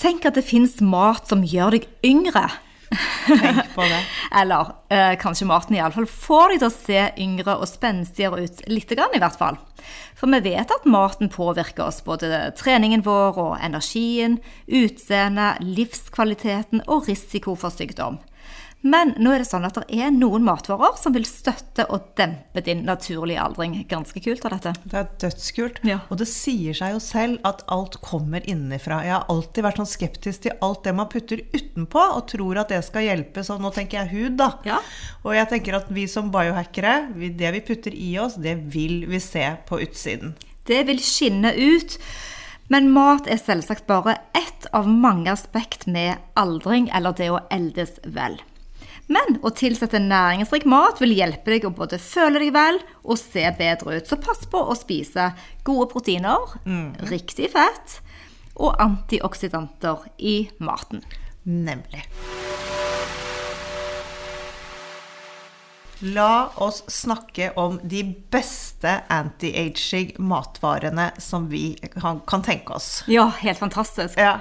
Tenk at det fins mat som gjør deg yngre. Tenk på det. Eller eh, kanskje maten iallfall får deg til å se yngre og spenstigere ut. Litt grann, i hvert fall. For vi vet at maten påvirker oss, både treningen vår og energien, utseendet, livskvaliteten og risiko for sykdom. Men nå er det sånn at det er noen matvarer som vil støtte og dempe din naturlige aldring. Ganske kult av dette. Det er dødskult. Ja. Og det sier seg jo selv at alt kommer innenfra. Jeg har alltid vært sånn skeptisk til alt det man putter utenpå, og tror at det skal hjelpe. Så nå tenker jeg hud, da. Ja. Og jeg tenker at vi som biohackere, det vi putter i oss, det vil vi se på utsiden. Det vil skinne ut. Men mat er selvsagt bare ett av mange aspekt med aldring, eller det å eldes vel. Men å tilsette næringsrik mat vil hjelpe deg å både føle deg vel og se bedre ut. Så pass på å spise gode proteiner, riktig fett og antioksidanter i maten. Nemlig. La oss snakke om de beste anti-aging matvarene som vi kan, kan tenke oss. Ja, helt fantastisk. Ja.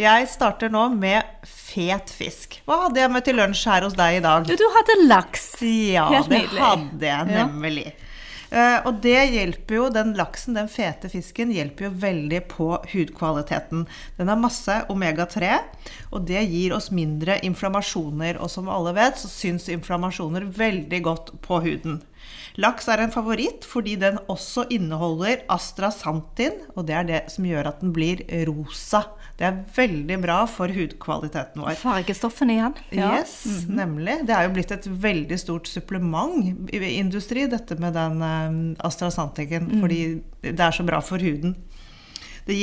Jeg starter nå med fet fisk. Hva hadde jeg med til lunsj her hos deg i dag? Du, du hadde laks. Ja, Helt det nydelig. hadde jeg Ja. nemlig. Eh, og det hjelper jo, den laksen, den fete fisken, hjelper jo veldig på hudkvaliteten. Den har masse omega-3, og det gir oss mindre inflammasjoner. Og som alle vet, så syns inflammasjoner veldig godt på huden. Laks er en favoritt fordi den også inneholder astrasantin, og det er det som gjør at den blir rosa. Det er veldig bra for hudkvaliteten vår. Fargestoffene igjen. Yes, Mhm. nemlig. Det er jo blitt et veldig stort supplement i industri, dette med den um, astrasantiken, Mm. fordi det er så bra for huden. Det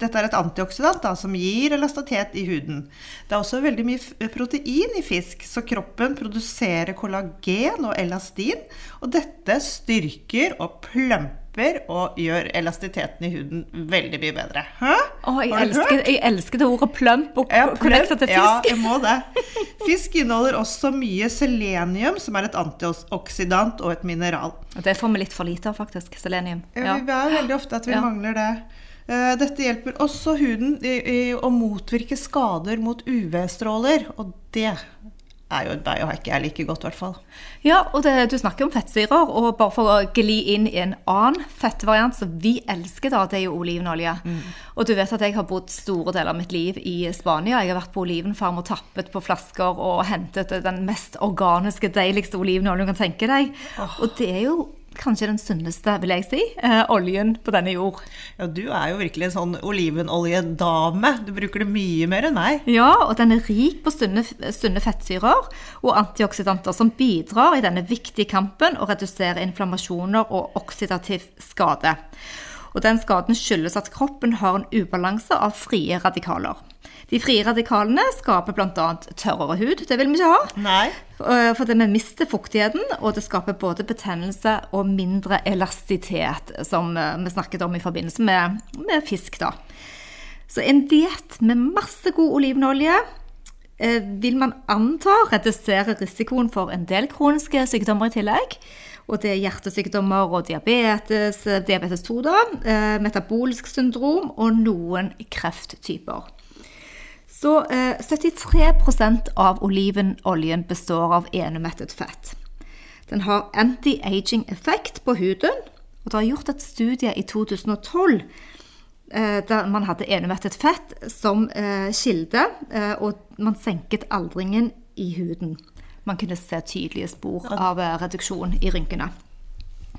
Dette er et antioksidant da, som gir elastitet i huden. Det er også veldig mye protein i fisk, så kroppen produserer kollagen og elastin. Og dette styrker og plumper og gjør elastiteten i huden veldig mye bedre. Hæ? Å, jeg, elsker, jeg elsker det ordet plump og Ja, til Ja, jeg må det. Fisk inneholder også mye selenium, som er et antioksidant og et mineral. Og Det får vi litt for lite av, faktisk. Selenium. Ja. Vi er veldig ofte at vi Ja. mangler det. Eh, Dette hjelper også huden i, å motvirke skader mot UV-stråler, og det er jo et biohack jeg liker godt, i hvert fall. Ja, og det, du snakker om fettsyrer, og bare for å gli inn i en annen fettvariant som vi elsker, da, det er jo olivenolje. Og du vet at jeg har bodd store deler av mitt liv i Spania. Jeg har vært på olivenfarm og tappet på flasker og hentet den mest organiske, deiligste olivenoljen du kan tenke deg. Og det er jo kanskje den sunneste, vil jeg si, eh, oljen på denne jord. Ja, du er jo virkelig en sånn olivenoljedame. Du bruker det mye mer enn meg. Ja, og den er rik på sunne, sunne fettsyrer og antioksidanter som bidrar i denne viktige kampen å redusere inflammasjoner og oksidativ skade. Og den skaden skyldes at kroppen har en ubalanse av frie radikaler. De frie radikalene skaper bl.a. tørrere hud, det vil vi ikke ha. Nei. Eh, For vi mister fuktigheten, og det skaper både betennelse og mindre elastitet, som eh, vi snakket om i forbindelse med, med fisk. da. Så en diett med masse god olivenolje eh, vil man anta redusere risikoen for en del kroniske sykdommer i tillegg. Og det er hjertesykdommer og diabetes, diabetes 2, da, eh, metabolisk syndrom og noen krefttyper. Så eh, 73% av olivenoljen består av enemettet fett. Den har anti-aging-effekt på huden, og det er gjort et studie i 2012 eh, der man hadde enemettet fett som eh, kilde, eh, og man senket aldringen i huden. Man kunne se tydelige spor av reduksjon i rynkene.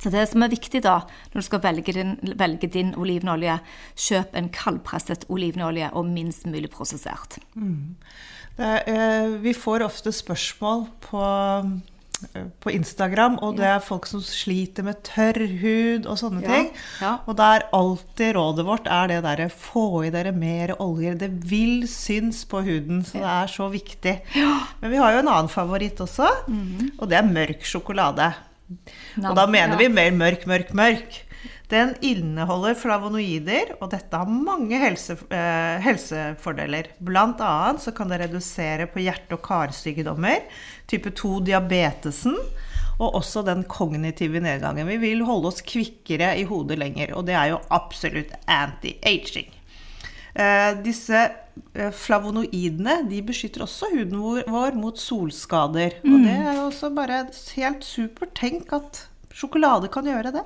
Så det som er viktig da, når du skal velge din, velge din olivenolje, kjøp en kaldpresset olivenolje og minst mulig prosessert. Det, er, eh, vi får ofte spørsmål på på Instagram, og det er folk som sliter med tørr hud og sånne Ja, ting. ja. Og da er alltid rådet vårt er det derre få i dere mer oljer. Det vil syns på huden, så det er så viktig. Men vi har jo en annen favoritt også, og det er mørk sjokolade. Og da mener vi mer mørk, mørk, mørk. Den inneholder flavonoider, og dette har mange helse, eh, helsefordeler. Blant annet så kan det redusere på hjerte- og karsykdommer, type 2-diabetesen, og også den kognitive nedgangen. Vi vil holde oss kvikkere i hodet lenger, og det er jo absolutt anti-aging. Eh, disse flavonoidene de beskytter også huden vår, mot solskader. Og det er også bare helt supert. Tenk at sjokolade kan gjøre det.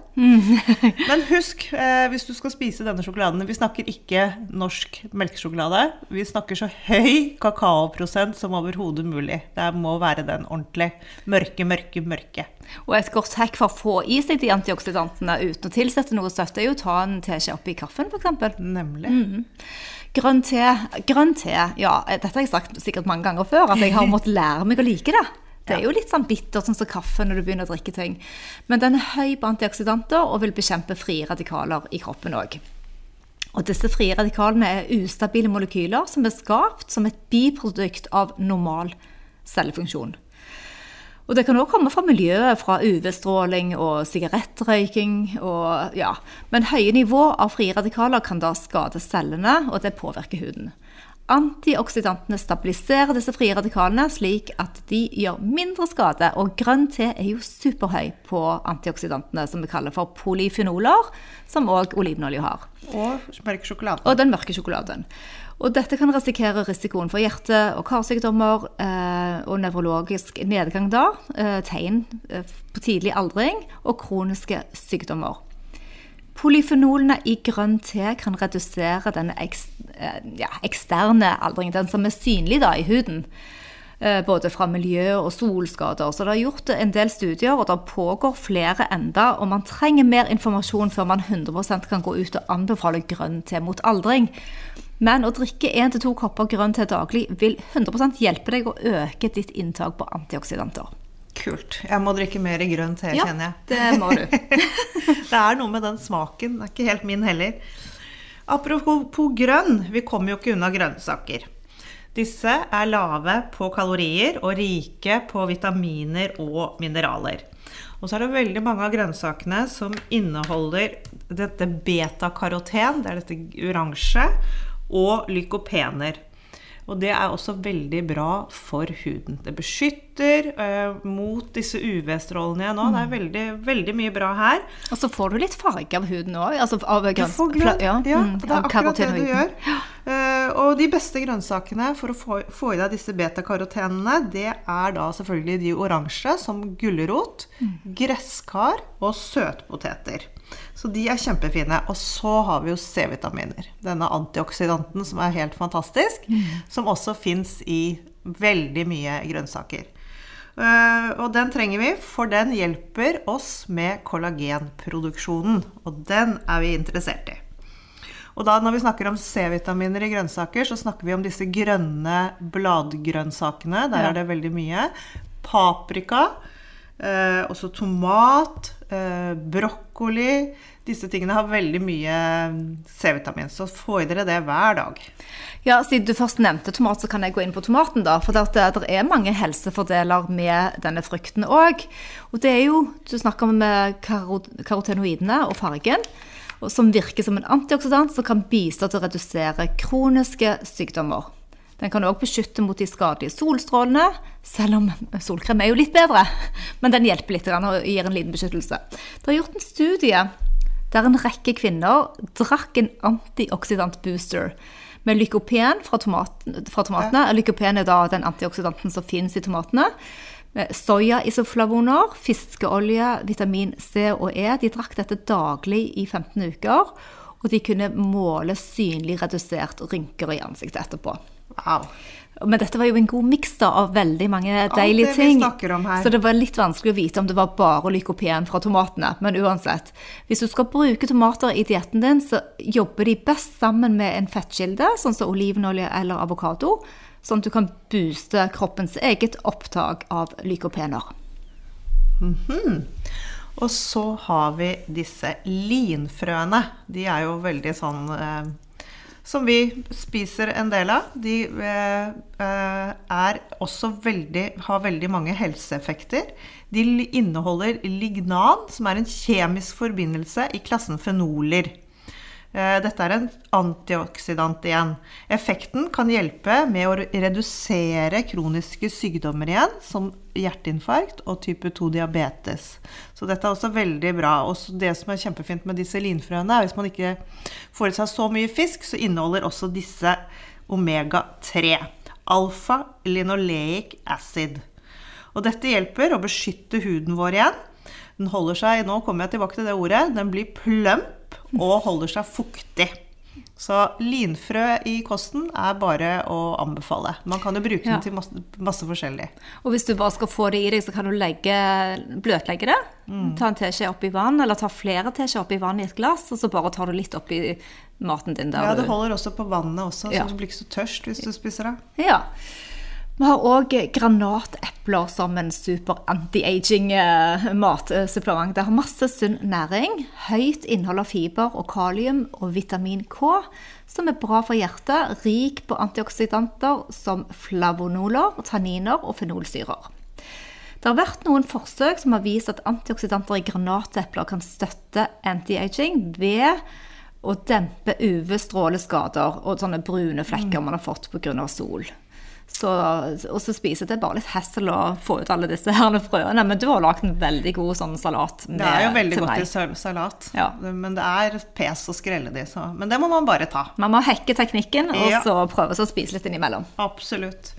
Men husk, eh, hvis du skal spise denne sjokoladen Vi snakker ikke norsk melkesjokolade. Vi snakker så høy kakaoprosent som overhodet mulig. Det må være den ordentlig. Mørke, mørke, mørke. Og et godt hekk for å få i seg de antioksidantene uten å tilsette noe søtt, er jo å ta en teskje oppi kaffen, f.eks. Nemlig. Grønn te, grønn te, ja, dette har jeg sagt sikkert mange ganger før, at jeg har måttet lære meg å like det. Det er jo litt sånn bittert, sånn som kaffe når du begynner å drikke ting. Men den er høy på antioksidanter og vil bekjempe frie radikaler i kroppen òg. Og disse frie radikalene er ustabile molekyler som er skapt som et biprodukt av normal cellefunksjon. Og det kan òg komme fra miljøet, fra UV-stråling og sigarettrøyking. Og, ja. Men høye nivå av frie radikaler kan da skade cellene, og det påvirker huden. Antioksidantene stabiliserer disse frie radikalene slik at de gjør mindre skade. Og grønn te er jo superhøy på antioxidantene som vi kaller for polyfenoler, som òg olivenolje har. Og mørk sjokolade. Og den mørke sjokoladen. Og dette kan risikere risikoen for hjerte- og karsykdommer eh, og nevrologisk nedgang da, eh, tegn eh, på tidlig aldring og kroniske sykdommer. Polyfenolene i grønn te kan redusere den eks, eh, ja, eksterne aldringen, den som er synlig da i huden. eh, Både fra miljø og solskader. Så det er gjort en del studier, og det pågår flere enda. Og man trenger mer informasjon før man 100% kan gå ut og anbefale grønn te mot aldring. Men å drikke 1-2 kopper grønn te daglig vil 100% hjelpe deg å øke ditt inntak på antioksidanter. Kult. Jeg må drikke mer grønn te, Ja, kjenner jeg. det må du. Det er noe med den smaken. Det er ikke helt min heller. Apropos grønn, vi kommer jo ikke unna grønnsaker. Disse er lave på kalorier og rike på vitaminer og mineraler. Og så er det veldig mange av grønnsakene som inneholder dette betakaroten, det er dette oransje, og lykopener. Og det er også veldig bra for huden. Det beskytter eh, mot disse UV-strålene igjen nå. Det er veldig, veldig mye bra her. Og så får du litt farge av huden òg. Altså av glød. Ja, Ja, mm, det er akkurat det du gjør. gjør. Eh, og de beste grønnsakene for å få, få i deg disse betakarotenene, det er da selvfølgelig de oransje, som gulrot, gresskar og søtpoteter. Så de er kjempefine. Og så har vi jo C-vitaminer. Denne antioksidanten som er helt fantastisk. Som også fins i veldig mye grønnsaker. Eh, og den trenger vi, for den hjelper oss med kollagenproduksjonen. Og den er vi interessert i. Og da når vi snakker om C-vitaminer i grønnsaker, så snakker vi om disse grønne bladgrønnsakene. Der Ja. er det veldig mye. Paprika, eh, også tomat, eh, brokkoli. Disse tingene har veldig mye C-vitamin, så få i dere det hver dag. Ja, Siden du først nevnte tomat, så kan jeg gå inn på tomaten. da, For det, det er mange helsefordeler med denne frukten òg. Og det er jo Du snakker om eh, karotenoidene og fargen. Som virker som en antioksidant som kan bistå til å redusere kroniske sykdommer. Den kan òg beskytte mot de skadelige solstrålene, selv om solkrem er jo litt bedre. Men den hjelper litt og gir en liten beskyttelse. Det er gjort en studie der en rekke kvinner drakk en antioksidant-booster med lykopen fra, tomaten, fra tomatene. Lykopen er da den antioksidanten som finnes i tomatene. Med Soyaisoflavoner, fiskeolje, vitamin C og E. De drakk dette daglig i 15 uker. Og de kunne måle synlig redusert rynker i ansiktet etterpå. Wow. Men dette var jo en god miks av veldig mange deilige ting. Så det var litt vanskelig å vite om det var bare lykopen fra tomatene. Men uansett, hvis du skal bruke tomater i dietten din, så jobber de best sammen med en fettkilde, sånn som olivenolje eller avokado, sånn at du kan booste kroppens eget opptak av lykopener. Mhm. Og så har vi disse linfrøene. De er jo veldig sånn eh, Som vi spiser en del av. De eh, eh, er også veldig Har veldig mange helseeffekter. De inneholder lignan, som er en kjemisk forbindelse i klassen fenoler. Eh, Dette er en antioksidant igjen. Effekten kan hjelpe med å redusere kroniske sykdommer igjen, som hjerteinfarkt og type 2 diabetes. Så dette er også veldig bra. Og det som er kjempefint med disse linfrøene, er hvis man ikke får i seg så mye fisk, så inneholder også disse omega-3. Alfa-linoleic acid. Og dette hjelper å beskytte huden vår igjen. Den holder seg, nå kommer jeg tilbake til det ordet, den blir plump og holder seg fuktig. Så linfrø i kosten er bare å anbefale. Man kan jo bruke Ja. den til masse, masse forskjellig. Og hvis du bare skal få det i deg, så kan du legge, bløtlegge det. Mm. Ta en teskje oppi vann, eller ta flere teskjeer oppi vann i et glass, og så bare tar du litt oppi maten din der. Ja, det holder også på vannet også, Ja. så du blir ikke så tørst hvis du spiser det. Ja. Vi har òg granatepler som en super anti-aging eh. Det har masse sunn næring, høyt innhold av fiber og kalium og vitamin K, som er bra for hjertet, rik på antioksidanter som flavonoler, tanniner og fenolsyrer. Det har vært noen forsøk som har vist at antioksidanter i granatepler kan støtte anti-aging ved å dempe UV-stråleskader og sånne brune flekker man har fått pga. sol. Så, og så spiser det bare litt hessel å få ut alle disse herne frøene. Men du har lagd en veldig god sånn salat med, Det er jo veldig godt til i salat, Ja. men det er pes å skrelle de, så. Men det må man bare ta. Man må hekke teknikken, og Ja. så prøve å spise litt innimellom. Absolutt.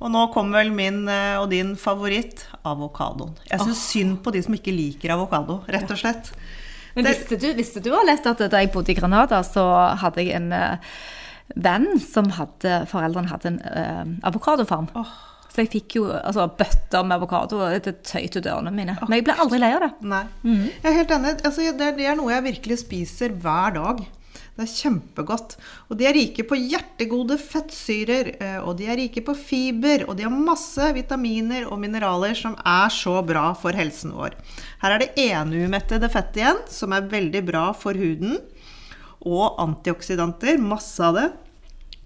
Og nå kommer vel min eh, og din favoritt, avokadoen. Jeg syns synd på de som ikke liker avokado, rett og slett. Men Det- visste du, visste du at da jeg bodde i Granada, så hadde jeg en eh, venn som hadde Foreldrene hadde en uh, avokadofarm. Så jeg fikk jo altså, bøtter med avokado, og det til dørene ørene mine. Men jeg ble aldri lei av det. Nei. Jeg er helt enig. Altså, det, det er noe jeg virkelig spiser hver dag. Det er kjempegodt. Og de er rike på hjertegode fettsyrer, eh, og de er rike på fiber, og de har masse vitaminer og mineraler som er så bra for helsen vår. Her er det enumettede fettet igjen, som er veldig bra for huden, og antioksidanter, masse av det,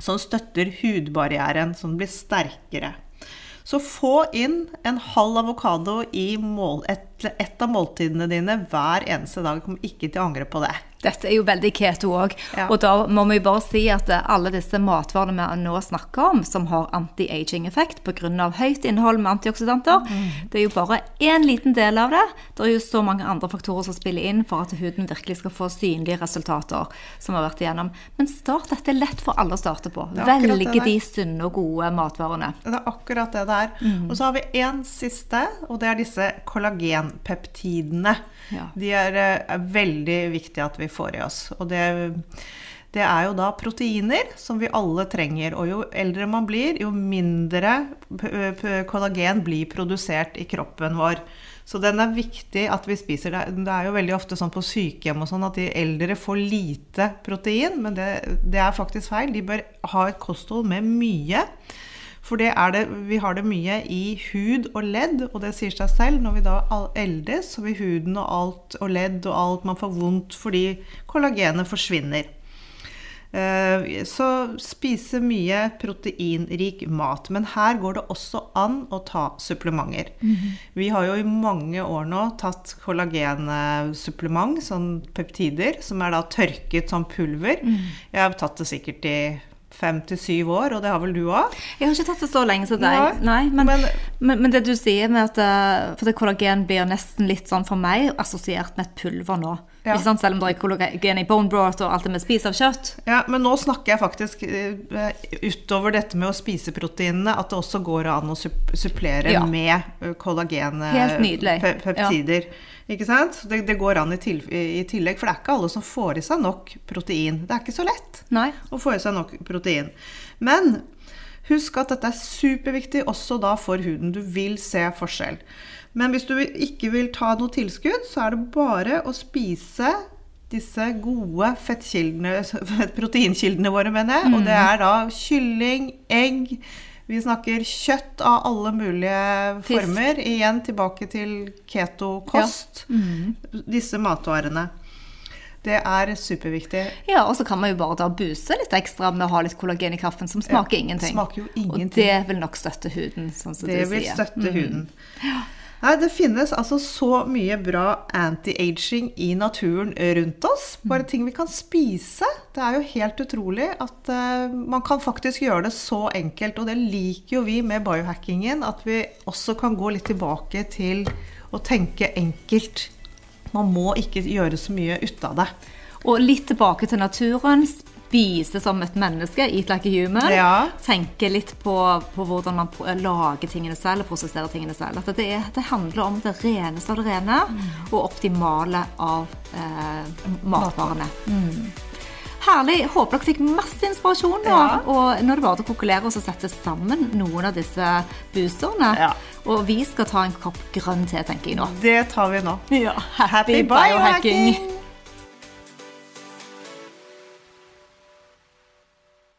som støtter hudbarrieren, som blir sterkere. Så få inn en halv avokado i mål, et, et av måltidene dine hver eneste dag. Du ikke til å angre på det. Dette er jo veldig keto òg. Ja. Og da må vi bare si at eh, alle disse matvarene vi nå snakker om, som har anti-aging-effekt pga. høyt innhold med antioksidanter, Mm. det er jo bare én liten del av det. Det er jo så mange andre faktorer som spiller inn for at huden virkelig skal få synlige resultater. som har vært igjennom. Men start dette er lett for alle å starte på. Velge de sunne og gode matvarene. Det er akkurat det det er. Og så har vi én siste, og det er disse kollagenpeptidene. Ja. De er, eh, er veldig viktige at vi får i oss. Og det, det er jo da proteiner som vi alle trenger. Og jo eldre man blir, jo mindre kollagen blir produsert i kroppen vår. Så den er viktig at vi spiser. Det er jo veldig ofte sånn på sykehjem og sånn at de eldre får lite protein, men det, det er faktisk feil. De bør ha et kosthold med mye. For det er det, vi har det mye i hud og ledd, og det sier seg selv. Når vi da eldes, så vil huden og alt og ledd og alt man får vondt fordi kollagenet forsvinner. Eh, Så spise mye proteinrik mat. Men her går det også an å ta supplementer. Vi har jo i mange år nå tatt kollagensupplement, sånn peptider, som er da tørket som pulver. Jeg har tatt det sikkert i fem til syv år, og det har vel du òg? Jeg har ikke tatt det så lenge som deg, Ja. Nei, men, men, men- men, det du sier med at eh, For det kollagen blir nesten litt sånn for meg assosiert med et pulver nå. Ja. Ikke sant? Selv om det er kollagen i bone broth og alt det med spis av kjøtt. Ja, men nå snakker jeg faktisk eh, utover dette med å spise proteinene, at det også går an å supplere Ja. med kollagenpeptider. Ja. kollagenpeptider. Ikke sant? Det, det går an i, til, i tillegg, for det er ikke alle som får i seg nok protein. Det er ikke så lett Nei. å få i seg nok protein. Men husk at dette er superviktig også da for huden. Du vil se forskjell. Men hvis du ikke vil ta noe tilskudd, så er det bare å spise disse gode proteinkildene våre, mener jeg. Og det er da kylling, egg, Vi snakker kjøtt av alle mulige Fisk. former. Igjen tilbake til keto-kost. Mm. Disse matvarene. Det er superviktig. Ja, og så kan man jo bare da buse litt ekstra med å ha litt kollagen i kaffen, som smaker Ja, ingenting. smaker jo Og det vil nok støtte huden, sånn som Det du vil støtte støtte huden. Nei, det finnes altså så mye bra anti-aging i naturen rundt oss. Bare ting vi kan spise. Det er jo helt utrolig at uh, man kan faktisk gjøre det så enkelt. Og det liker jo vi med biohackingen, at vi også kan gå litt tilbake til å tenke enkelt. Man må ikke gjøre så mye ut av det. Og litt tilbake til naturen. Spise som et menneske, eat like a human. Ja. Tenke litt på, på hvordan man lager tingene selv prosesserer tingene selv. At det, er- det handler om det reneste av det rene og optimale av eh, matvarene. Mm. Herlig. Håper dere fikk masse inspirasjon nå. Ja. Og nå er det bare å kokulere og sette sammen noen av disse boosterne. Ja. Og vi skal ta en kopp grønn te, tenker jeg nå. Det tar vi nå. Ja, Happy biohacking!